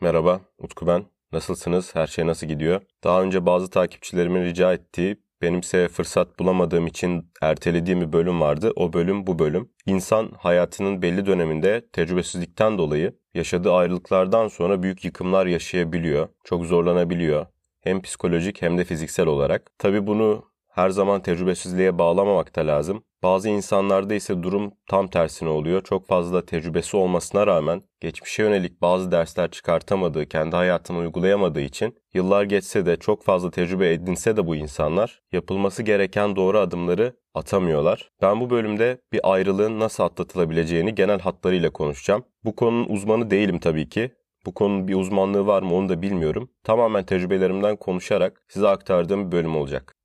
Merhaba, Utku ben. Nasılsınız? Her şey nasıl gidiyor? Daha önce bazı takipçilerimin rica ettiği, benimse fırsat bulamadığım için ertelediğim bir bölüm vardı. O bölüm bu bölüm. İnsan hayatının belli döneminde tecrübesizlikten dolayı yaşadığı ayrılıklardan sonra büyük yıkımlar yaşayabiliyor. Çok zorlanabiliyor. Hem psikolojik hem de fiziksel olarak. Tabii bunu her zaman tecrübesizliğe bağlamamak da lazım. Bazı insanlarda ise durum tam tersine oluyor. Çok fazla tecrübesi olmasına rağmen geçmişe yönelik bazı dersler çıkartamadığı, kendi hayatını uygulayamadığı için yıllar geçse de çok fazla tecrübe edinse de bu insanlar yapılması gereken doğru adımları atamıyorlar. Ben bu bölümde bir ayrılığın nasıl atlatılabileceğini genel hatlarıyla konuşacağım. Bu konunun uzmanı değilim tabii ki. Bu konunun bir uzmanlığı var mı onu da bilmiyorum. Tamamen tecrübelerimden konuşarak size aktardığım bir bölüm olacak.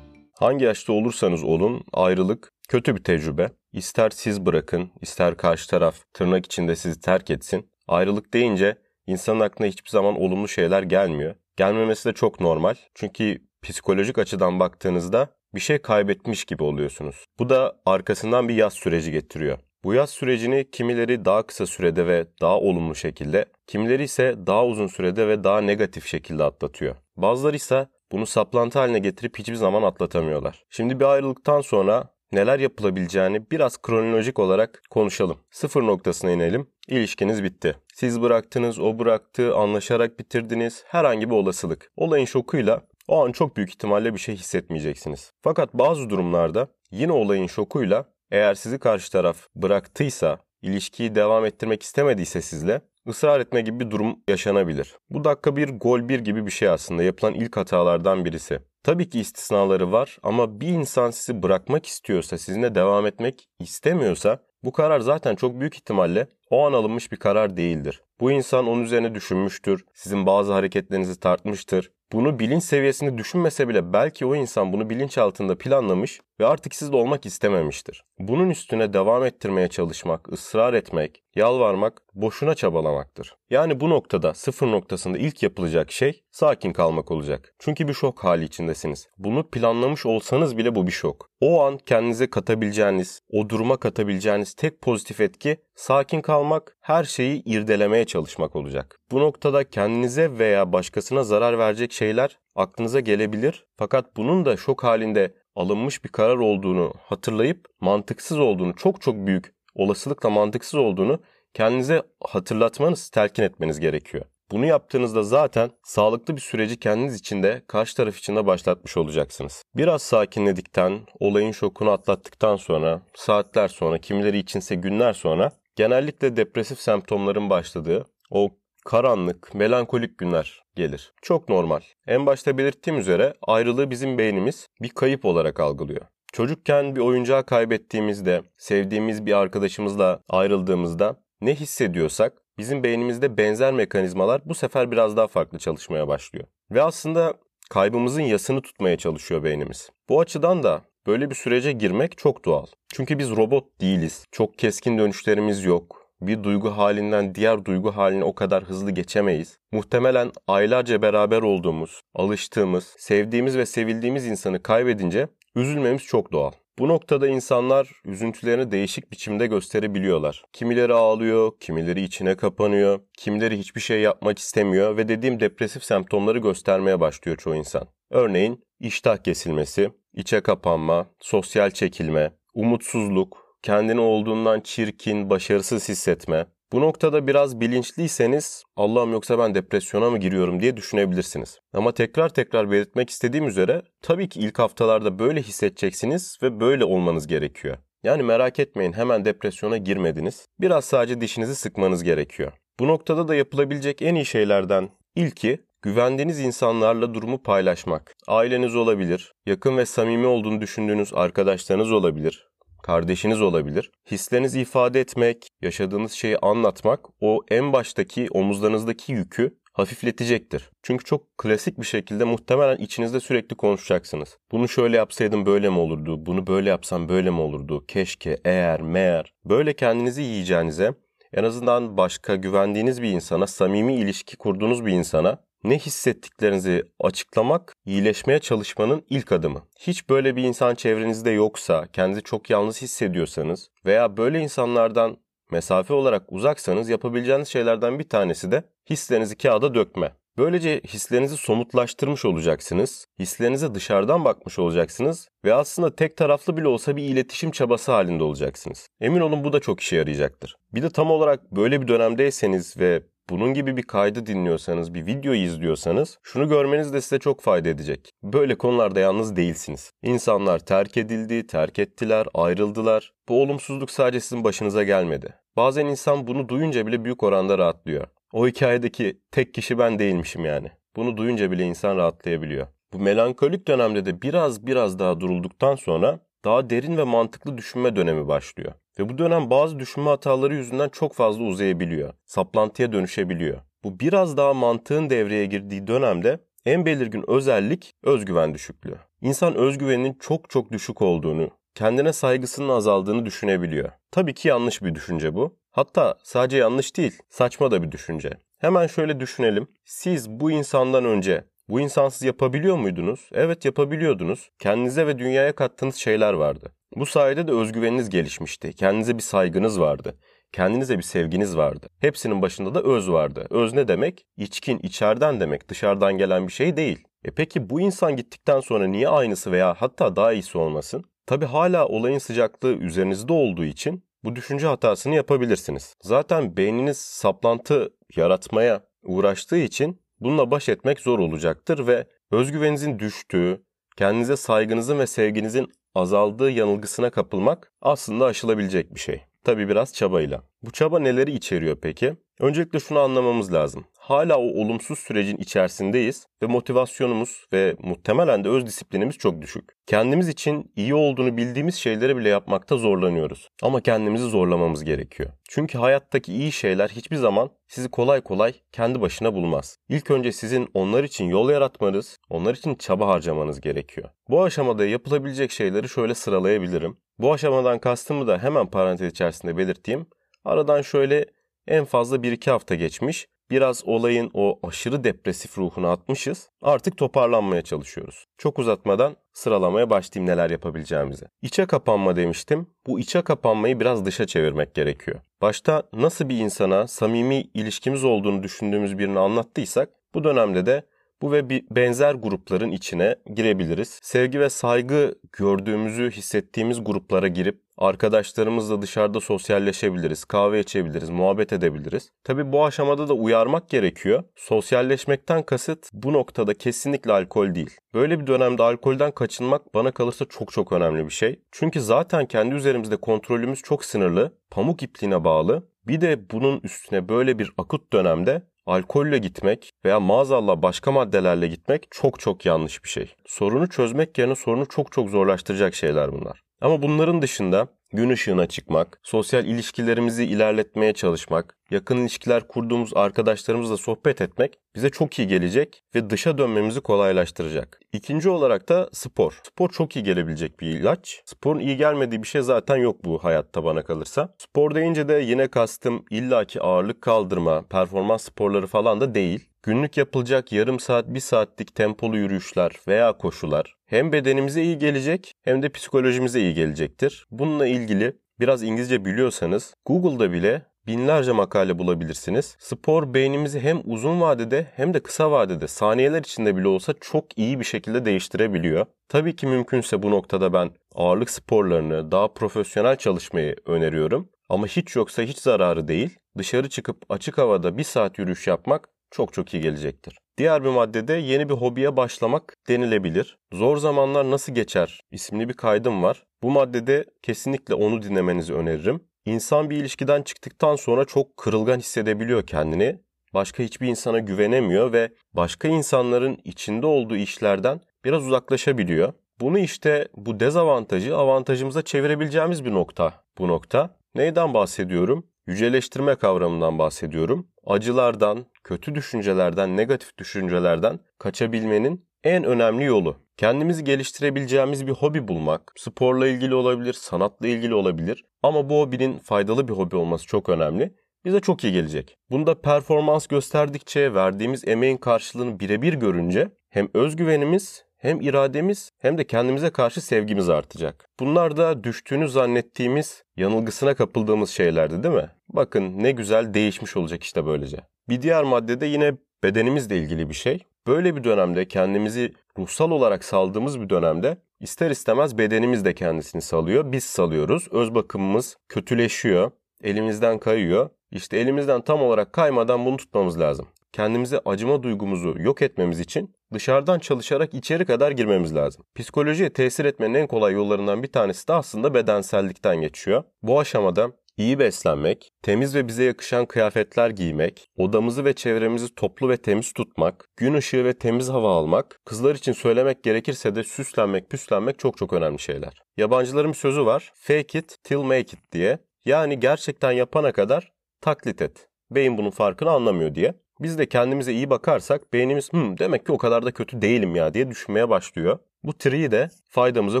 Hangi yaşta olursanız olun ayrılık kötü bir tecrübe. İster siz bırakın, ister karşı taraf tırnak içinde sizi terk etsin. Ayrılık deyince insanın aklına hiçbir zaman olumlu şeyler gelmiyor. Gelmemesi de çok normal. Çünkü psikolojik açıdan baktığınızda bir şey kaybetmiş gibi oluyorsunuz. Bu da arkasından bir yaz süreci getiriyor. Bu yaz sürecini kimileri daha kısa sürede ve daha olumlu şekilde, kimileri ise daha uzun sürede ve daha negatif şekilde atlatıyor. Bazıları ise bunu saplantı haline getirip hiçbir zaman atlatamıyorlar. Şimdi bir ayrılıktan sonra neler yapılabileceğini biraz kronolojik olarak konuşalım. Sıfır noktasına inelim. İlişkiniz bitti. Siz bıraktınız, o bıraktı, anlaşarak bitirdiniz. Herhangi bir olasılık. Olayın şokuyla o an çok büyük ihtimalle bir şey hissetmeyeceksiniz. Fakat bazı durumlarda yine olayın şokuyla eğer sizi karşı taraf bıraktıysa, ilişkiyi devam ettirmek istemediyse sizle ısrar etme gibi bir durum yaşanabilir. Bu dakika bir gol bir gibi bir şey aslında yapılan ilk hatalardan birisi. Tabii ki istisnaları var ama bir insan sizi bırakmak istiyorsa, sizinle devam etmek istemiyorsa bu karar zaten çok büyük ihtimalle o an alınmış bir karar değildir. Bu insan onun üzerine düşünmüştür, sizin bazı hareketlerinizi tartmıştır. Bunu bilinç seviyesinde düşünmese bile belki o insan bunu bilinç altında planlamış ve artık sizle olmak istememiştir. Bunun üstüne devam ettirmeye çalışmak, ısrar etmek, yalvarmak boşuna çabalamaktır. Yani bu noktada sıfır noktasında ilk yapılacak şey sakin kalmak olacak. Çünkü bir şok hali içindesiniz. Bunu planlamış olsanız bile bu bir şok. O an kendinize katabileceğiniz, o duruma katabileceğiniz tek pozitif etki sakin kalmak, her şeyi irdelemeye çalışmak olacak. Bu noktada kendinize veya başkasına zarar verecek şeyler aklınıza gelebilir. Fakat bunun da şok halinde alınmış bir karar olduğunu hatırlayıp mantıksız olduğunu, çok çok büyük olasılıkla mantıksız olduğunu kendinize hatırlatmanız, telkin etmeniz gerekiyor. Bunu yaptığınızda zaten sağlıklı bir süreci kendiniz için de karşı taraf için de başlatmış olacaksınız. Biraz sakinledikten, olayın şokunu atlattıktan sonra, saatler sonra, kimileri içinse günler sonra genellikle depresif semptomların başladığı o karanlık, melankolik günler gelir. Çok normal. En başta belirttiğim üzere ayrılığı bizim beynimiz bir kayıp olarak algılıyor. Çocukken bir oyuncağı kaybettiğimizde, sevdiğimiz bir arkadaşımızla ayrıldığımızda ne hissediyorsak bizim beynimizde benzer mekanizmalar bu sefer biraz daha farklı çalışmaya başlıyor. Ve aslında kaybımızın yasını tutmaya çalışıyor beynimiz. Bu açıdan da böyle bir sürece girmek çok doğal. Çünkü biz robot değiliz. Çok keskin dönüşlerimiz yok bir duygu halinden diğer duygu haline o kadar hızlı geçemeyiz. Muhtemelen aylarca beraber olduğumuz, alıştığımız, sevdiğimiz ve sevildiğimiz insanı kaybedince üzülmemiz çok doğal. Bu noktada insanlar üzüntülerini değişik biçimde gösterebiliyorlar. Kimileri ağlıyor, kimileri içine kapanıyor, kimileri hiçbir şey yapmak istemiyor ve dediğim depresif semptomları göstermeye başlıyor çoğu insan. Örneğin iştah kesilmesi, içe kapanma, sosyal çekilme, umutsuzluk, kendini olduğundan çirkin, başarısız hissetme. Bu noktada biraz bilinçliyseniz Allah'ım yoksa ben depresyona mı giriyorum diye düşünebilirsiniz. Ama tekrar tekrar belirtmek istediğim üzere tabii ki ilk haftalarda böyle hissedeceksiniz ve böyle olmanız gerekiyor. Yani merak etmeyin hemen depresyona girmediniz. Biraz sadece dişinizi sıkmanız gerekiyor. Bu noktada da yapılabilecek en iyi şeylerden ilki güvendiğiniz insanlarla durumu paylaşmak. Aileniz olabilir, yakın ve samimi olduğunu düşündüğünüz arkadaşlarınız olabilir, kardeşiniz olabilir. Hislerinizi ifade etmek, yaşadığınız şeyi anlatmak o en baştaki omuzlarınızdaki yükü hafifletecektir. Çünkü çok klasik bir şekilde muhtemelen içinizde sürekli konuşacaksınız. Bunu şöyle yapsaydım böyle mi olurdu? Bunu böyle yapsam böyle mi olurdu? Keşke, eğer, meğer. Böyle kendinizi yiyeceğinize en azından başka güvendiğiniz bir insana, samimi ilişki kurduğunuz bir insana ne hissettiklerinizi açıklamak, iyileşmeye çalışmanın ilk adımı. Hiç böyle bir insan çevrenizde yoksa, kendinizi çok yalnız hissediyorsanız veya böyle insanlardan mesafe olarak uzaksanız yapabileceğiniz şeylerden bir tanesi de hislerinizi kağıda dökme. Böylece hislerinizi somutlaştırmış olacaksınız, hislerinize dışarıdan bakmış olacaksınız ve aslında tek taraflı bile olsa bir iletişim çabası halinde olacaksınız. Emin olun bu da çok işe yarayacaktır. Bir de tam olarak böyle bir dönemdeyseniz ve bunun gibi bir kaydı dinliyorsanız, bir videoyu izliyorsanız şunu görmeniz de size çok fayda edecek. Böyle konularda yalnız değilsiniz. İnsanlar terk edildi, terk ettiler, ayrıldılar. Bu olumsuzluk sadece sizin başınıza gelmedi. Bazen insan bunu duyunca bile büyük oranda rahatlıyor. O hikayedeki tek kişi ben değilmişim yani. Bunu duyunca bile insan rahatlayabiliyor. Bu melankolik dönemde de biraz biraz daha durulduktan sonra daha derin ve mantıklı düşünme dönemi başlıyor. Ve bu dönem bazı düşünme hataları yüzünden çok fazla uzayabiliyor. Saplantıya dönüşebiliyor. Bu biraz daha mantığın devreye girdiği dönemde en belirgin özellik özgüven düşüklüğü. İnsan özgüveninin çok çok düşük olduğunu, kendine saygısının azaldığını düşünebiliyor. Tabii ki yanlış bir düşünce bu. Hatta sadece yanlış değil, saçma da bir düşünce. Hemen şöyle düşünelim. Siz bu insandan önce bu insansız yapabiliyor muydunuz? Evet yapabiliyordunuz. Kendinize ve dünyaya kattığınız şeyler vardı. Bu sayede de özgüveniniz gelişmişti. Kendinize bir saygınız vardı. Kendinize bir sevginiz vardı. Hepsinin başında da öz vardı. Öz ne demek? İçkin, içeriden demek. Dışarıdan gelen bir şey değil. E peki bu insan gittikten sonra niye aynısı veya hatta daha iyisi olmasın? Tabi hala olayın sıcaklığı üzerinizde olduğu için bu düşünce hatasını yapabilirsiniz. Zaten beyniniz saplantı yaratmaya uğraştığı için bununla baş etmek zor olacaktır ve özgüveninizin düştüğü, kendinize saygınızın ve sevginizin azaldığı yanılgısına kapılmak aslında aşılabilecek bir şey. Tabi biraz çabayla. Bu çaba neleri içeriyor peki? Öncelikle şunu anlamamız lazım. Hala o olumsuz sürecin içerisindeyiz ve motivasyonumuz ve muhtemelen de öz disiplinimiz çok düşük. Kendimiz için iyi olduğunu bildiğimiz şeyleri bile yapmakta zorlanıyoruz. Ama kendimizi zorlamamız gerekiyor. Çünkü hayattaki iyi şeyler hiçbir zaman sizi kolay kolay kendi başına bulmaz. İlk önce sizin onlar için yol yaratmanız, onlar için çaba harcamanız gerekiyor. Bu aşamada yapılabilecek şeyleri şöyle sıralayabilirim. Bu aşamadan kastımı da hemen parantez içerisinde belirteyim. Aradan şöyle en fazla 1-2 hafta geçmiş. Biraz olayın o aşırı depresif ruhunu atmışız. Artık toparlanmaya çalışıyoruz. Çok uzatmadan sıralamaya başlayayım neler yapabileceğimizi. İçe kapanma demiştim. Bu içe kapanmayı biraz dışa çevirmek gerekiyor. Başta nasıl bir insana samimi ilişkimiz olduğunu düşündüğümüz birini anlattıysak bu dönemde de bu ve bir benzer grupların içine girebiliriz. Sevgi ve saygı gördüğümüzü hissettiğimiz gruplara girip arkadaşlarımızla dışarıda sosyalleşebiliriz, kahve içebiliriz, muhabbet edebiliriz. Tabi bu aşamada da uyarmak gerekiyor. Sosyalleşmekten kasıt bu noktada kesinlikle alkol değil. Böyle bir dönemde alkolden kaçınmak bana kalırsa çok çok önemli bir şey. Çünkü zaten kendi üzerimizde kontrolümüz çok sınırlı, pamuk ipliğine bağlı. Bir de bunun üstüne böyle bir akut dönemde alkolle gitmek veya maazallah başka maddelerle gitmek çok çok yanlış bir şey. Sorunu çözmek yerine sorunu çok çok zorlaştıracak şeyler bunlar. Ama bunların dışında gün ışığına çıkmak, sosyal ilişkilerimizi ilerletmeye çalışmak, yakın ilişkiler kurduğumuz arkadaşlarımızla sohbet etmek bize çok iyi gelecek ve dışa dönmemizi kolaylaştıracak. İkinci olarak da spor. Spor çok iyi gelebilecek bir ilaç. Sporun iyi gelmediği bir şey zaten yok bu hayatta bana kalırsa. Spor deyince de yine kastım illaki ağırlık kaldırma, performans sporları falan da değil. Günlük yapılacak yarım saat, bir saatlik tempolu yürüyüşler veya koşular hem bedenimize iyi gelecek hem de psikolojimize iyi gelecektir. Bununla ilgili biraz İngilizce biliyorsanız Google'da bile binlerce makale bulabilirsiniz. Spor beynimizi hem uzun vadede hem de kısa vadede saniyeler içinde bile olsa çok iyi bir şekilde değiştirebiliyor. Tabii ki mümkünse bu noktada ben ağırlık sporlarını, daha profesyonel çalışmayı öneriyorum. Ama hiç yoksa hiç zararı değil. Dışarı çıkıp açık havada bir saat yürüyüş yapmak çok çok iyi gelecektir. Diğer bir maddede yeni bir hobiye başlamak denilebilir. Zor zamanlar nasıl geçer isimli bir kaydım var. Bu maddede kesinlikle onu dinlemenizi öneririm. İnsan bir ilişkiden çıktıktan sonra çok kırılgan hissedebiliyor kendini. Başka hiçbir insana güvenemiyor ve başka insanların içinde olduğu işlerden biraz uzaklaşabiliyor. Bunu işte bu dezavantajı avantajımıza çevirebileceğimiz bir nokta bu nokta. Neyden bahsediyorum? Yüceleştirme kavramından bahsediyorum. Acılardan, kötü düşüncelerden, negatif düşüncelerden kaçabilmenin en önemli yolu. Kendimizi geliştirebileceğimiz bir hobi bulmak. Sporla ilgili olabilir, sanatla ilgili olabilir. Ama bu hobinin faydalı bir hobi olması çok önemli. bize çok iyi gelecek. Bunda performans gösterdikçe verdiğimiz emeğin karşılığını birebir görünce hem özgüvenimiz hem irademiz hem de kendimize karşı sevgimiz artacak. Bunlar da düştüğünü zannettiğimiz, yanılgısına kapıldığımız şeylerdi değil mi? Bakın ne güzel değişmiş olacak işte böylece. Bir diğer maddede yine bedenimizle ilgili bir şey. Böyle bir dönemde kendimizi ruhsal olarak saldığımız bir dönemde ister istemez bedenimiz de kendisini salıyor. Biz salıyoruz. Öz bakımımız kötüleşiyor. Elimizden kayıyor. İşte elimizden tam olarak kaymadan bunu tutmamız lazım. Kendimize acıma duygumuzu yok etmemiz için dışarıdan çalışarak içeri kadar girmemiz lazım. Psikolojiye tesir etmenin en kolay yollarından bir tanesi de aslında bedensellikten geçiyor. Bu aşamada iyi beslenmek, temiz ve bize yakışan kıyafetler giymek, odamızı ve çevremizi toplu ve temiz tutmak, gün ışığı ve temiz hava almak, kızlar için söylemek gerekirse de süslenmek, püslenmek çok çok önemli şeyler. Yabancıların bir sözü var, fake it till make it diye. Yani gerçekten yapana kadar taklit et. Beyin bunun farkını anlamıyor diye. Biz de kendimize iyi bakarsak beynimiz Hım, demek ki o kadar da kötü değilim ya diye düşünmeye başlıyor. Bu triyi de faydamıza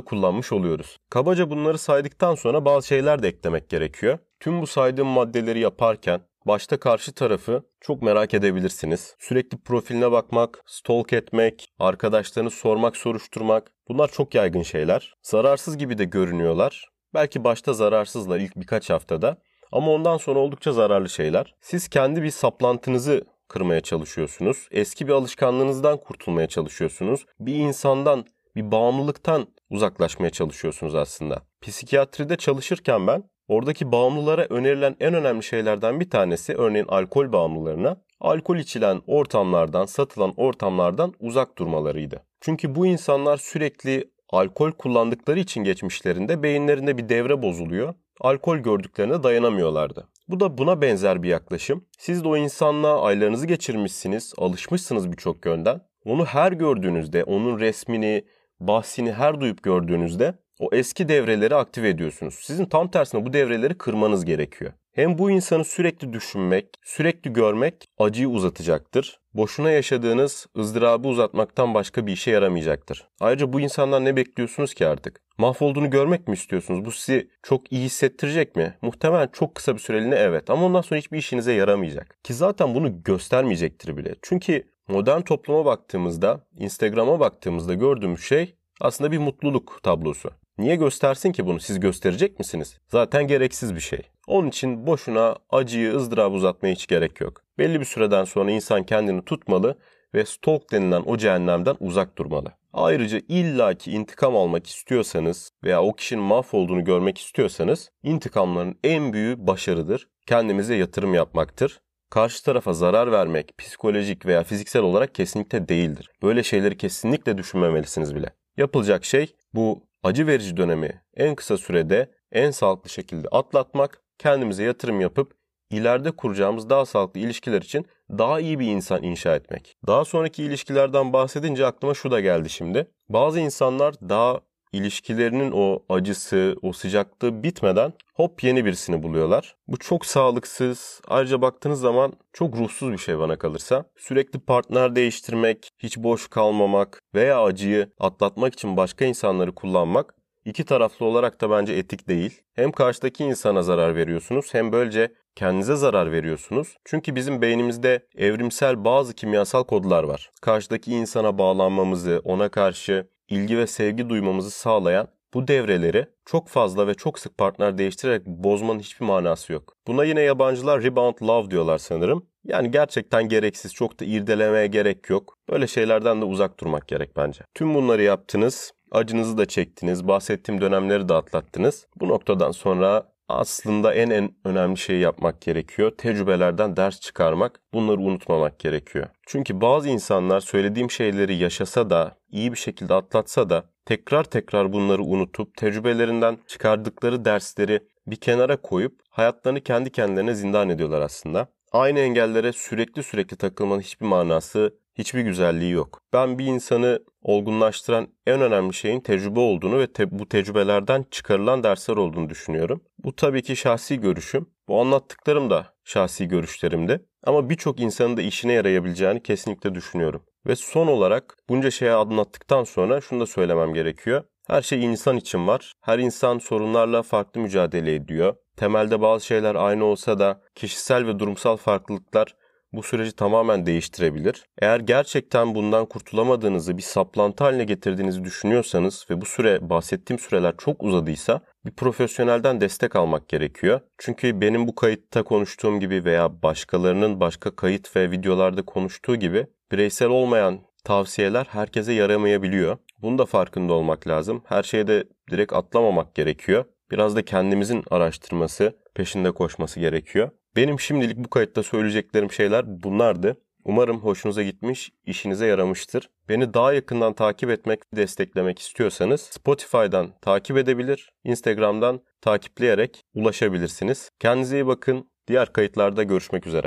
kullanmış oluyoruz. Kabaca bunları saydıktan sonra bazı şeyler de eklemek gerekiyor. Tüm bu saydığım maddeleri yaparken başta karşı tarafı çok merak edebilirsiniz. Sürekli profiline bakmak, stalk etmek, arkadaşlarını sormak, soruşturmak bunlar çok yaygın şeyler. Zararsız gibi de görünüyorlar. Belki başta zararsızlar ilk birkaç haftada ama ondan sonra oldukça zararlı şeyler. Siz kendi bir saplantınızı kırmaya çalışıyorsunuz. Eski bir alışkanlığınızdan kurtulmaya çalışıyorsunuz. Bir insandan, bir bağımlılıktan uzaklaşmaya çalışıyorsunuz aslında. Psikiyatride çalışırken ben oradaki bağımlılara önerilen en önemli şeylerden bir tanesi örneğin alkol bağımlılarına alkol içilen ortamlardan, satılan ortamlardan uzak durmalarıydı. Çünkü bu insanlar sürekli alkol kullandıkları için geçmişlerinde beyinlerinde bir devre bozuluyor. Alkol gördüklerine dayanamıyorlardı. Bu da buna benzer bir yaklaşım. Siz de o insanla aylarınızı geçirmişsiniz, alışmışsınız birçok yönden. Onu her gördüğünüzde, onun resmini, bahsini her duyup gördüğünüzde o eski devreleri aktive ediyorsunuz. Sizin tam tersine bu devreleri kırmanız gerekiyor. Hem bu insanı sürekli düşünmek, sürekli görmek acıyı uzatacaktır. Boşuna yaşadığınız ızdırabı uzatmaktan başka bir işe yaramayacaktır. Ayrıca bu insandan ne bekliyorsunuz ki artık? Mahvolduğunu görmek mi istiyorsunuz? Bu sizi çok iyi hissettirecek mi? Muhtemelen çok kısa bir süreliğine evet ama ondan sonra hiçbir işinize yaramayacak. Ki zaten bunu göstermeyecektir bile. Çünkü modern topluma baktığımızda, Instagram'a baktığımızda gördüğümüz şey aslında bir mutluluk tablosu. Niye göstersin ki bunu? Siz gösterecek misiniz? Zaten gereksiz bir şey. Onun için boşuna acıyı, ızdırabı uzatmaya hiç gerek yok. Belli bir süreden sonra insan kendini tutmalı ve stalk denilen o cehennemden uzak durmalı. Ayrıca illaki intikam almak istiyorsanız veya o kişinin mahvolduğunu görmek istiyorsanız intikamların en büyüğü başarıdır. Kendimize yatırım yapmaktır. Karşı tarafa zarar vermek psikolojik veya fiziksel olarak kesinlikle değildir. Böyle şeyleri kesinlikle düşünmemelisiniz bile. Yapılacak şey bu acı verici dönemi en kısa sürede en sağlıklı şekilde atlatmak, kendimize yatırım yapıp ileride kuracağımız daha sağlıklı ilişkiler için daha iyi bir insan inşa etmek. Daha sonraki ilişkilerden bahsedince aklıma şu da geldi şimdi. Bazı insanlar daha ilişkilerinin o acısı, o sıcaklığı bitmeden hop yeni birisini buluyorlar. Bu çok sağlıksız. Ayrıca baktığınız zaman çok ruhsuz bir şey bana kalırsa. Sürekli partner değiştirmek, hiç boş kalmamak veya acıyı atlatmak için başka insanları kullanmak iki taraflı olarak da bence etik değil. Hem karşıdaki insana zarar veriyorsunuz hem böylece kendinize zarar veriyorsunuz. Çünkü bizim beynimizde evrimsel bazı kimyasal kodlar var. Karşıdaki insana bağlanmamızı, ona karşı ilgi ve sevgi duymamızı sağlayan bu devreleri çok fazla ve çok sık partner değiştirerek bozmanın hiçbir manası yok. Buna yine yabancılar rebound love diyorlar sanırım. Yani gerçekten gereksiz, çok da irdelemeye gerek yok. Böyle şeylerden de uzak durmak gerek bence. Tüm bunları yaptınız, acınızı da çektiniz, bahsettiğim dönemleri de atlattınız. Bu noktadan sonra aslında en en önemli şeyi yapmak gerekiyor. Tecrübelerden ders çıkarmak, bunları unutmamak gerekiyor. Çünkü bazı insanlar söylediğim şeyleri yaşasa da, iyi bir şekilde atlatsa da tekrar tekrar bunları unutup tecrübelerinden çıkardıkları dersleri bir kenara koyup hayatlarını kendi kendilerine zindan ediyorlar aslında. Aynı engellere sürekli sürekli takılmanın hiçbir manası, hiçbir güzelliği yok. Ben bir insanı olgunlaştıran en önemli şeyin tecrübe olduğunu ve te- bu tecrübelerden çıkarılan dersler olduğunu düşünüyorum. Bu tabii ki şahsi görüşüm. Bu anlattıklarım da şahsi görüşlerimdi. Ama birçok insanın da işine yarayabileceğini kesinlikle düşünüyorum. Ve son olarak bunca şeye anlattıktan sonra şunu da söylemem gerekiyor. Her şey insan için var. Her insan sorunlarla farklı mücadele ediyor. Temelde bazı şeyler aynı olsa da kişisel ve durumsal farklılıklar bu süreci tamamen değiştirebilir. Eğer gerçekten bundan kurtulamadığınızı bir saplantı haline getirdiğinizi düşünüyorsanız ve bu süre bahsettiğim süreler çok uzadıysa bir profesyonelden destek almak gerekiyor. Çünkü benim bu kayıtta konuştuğum gibi veya başkalarının başka kayıt ve videolarda konuştuğu gibi bireysel olmayan tavsiyeler herkese yaramayabiliyor. Bunun da farkında olmak lazım. Her şeyde direkt atlamamak gerekiyor. Biraz da kendimizin araştırması, peşinde koşması gerekiyor. Benim şimdilik bu kayıtta söyleyeceklerim şeyler bunlardı. Umarım hoşunuza gitmiş, işinize yaramıştır. Beni daha yakından takip etmek desteklemek istiyorsanız Spotify'dan takip edebilir, Instagram'dan takipleyerek ulaşabilirsiniz. Kendinize iyi bakın. Diğer kayıtlarda görüşmek üzere.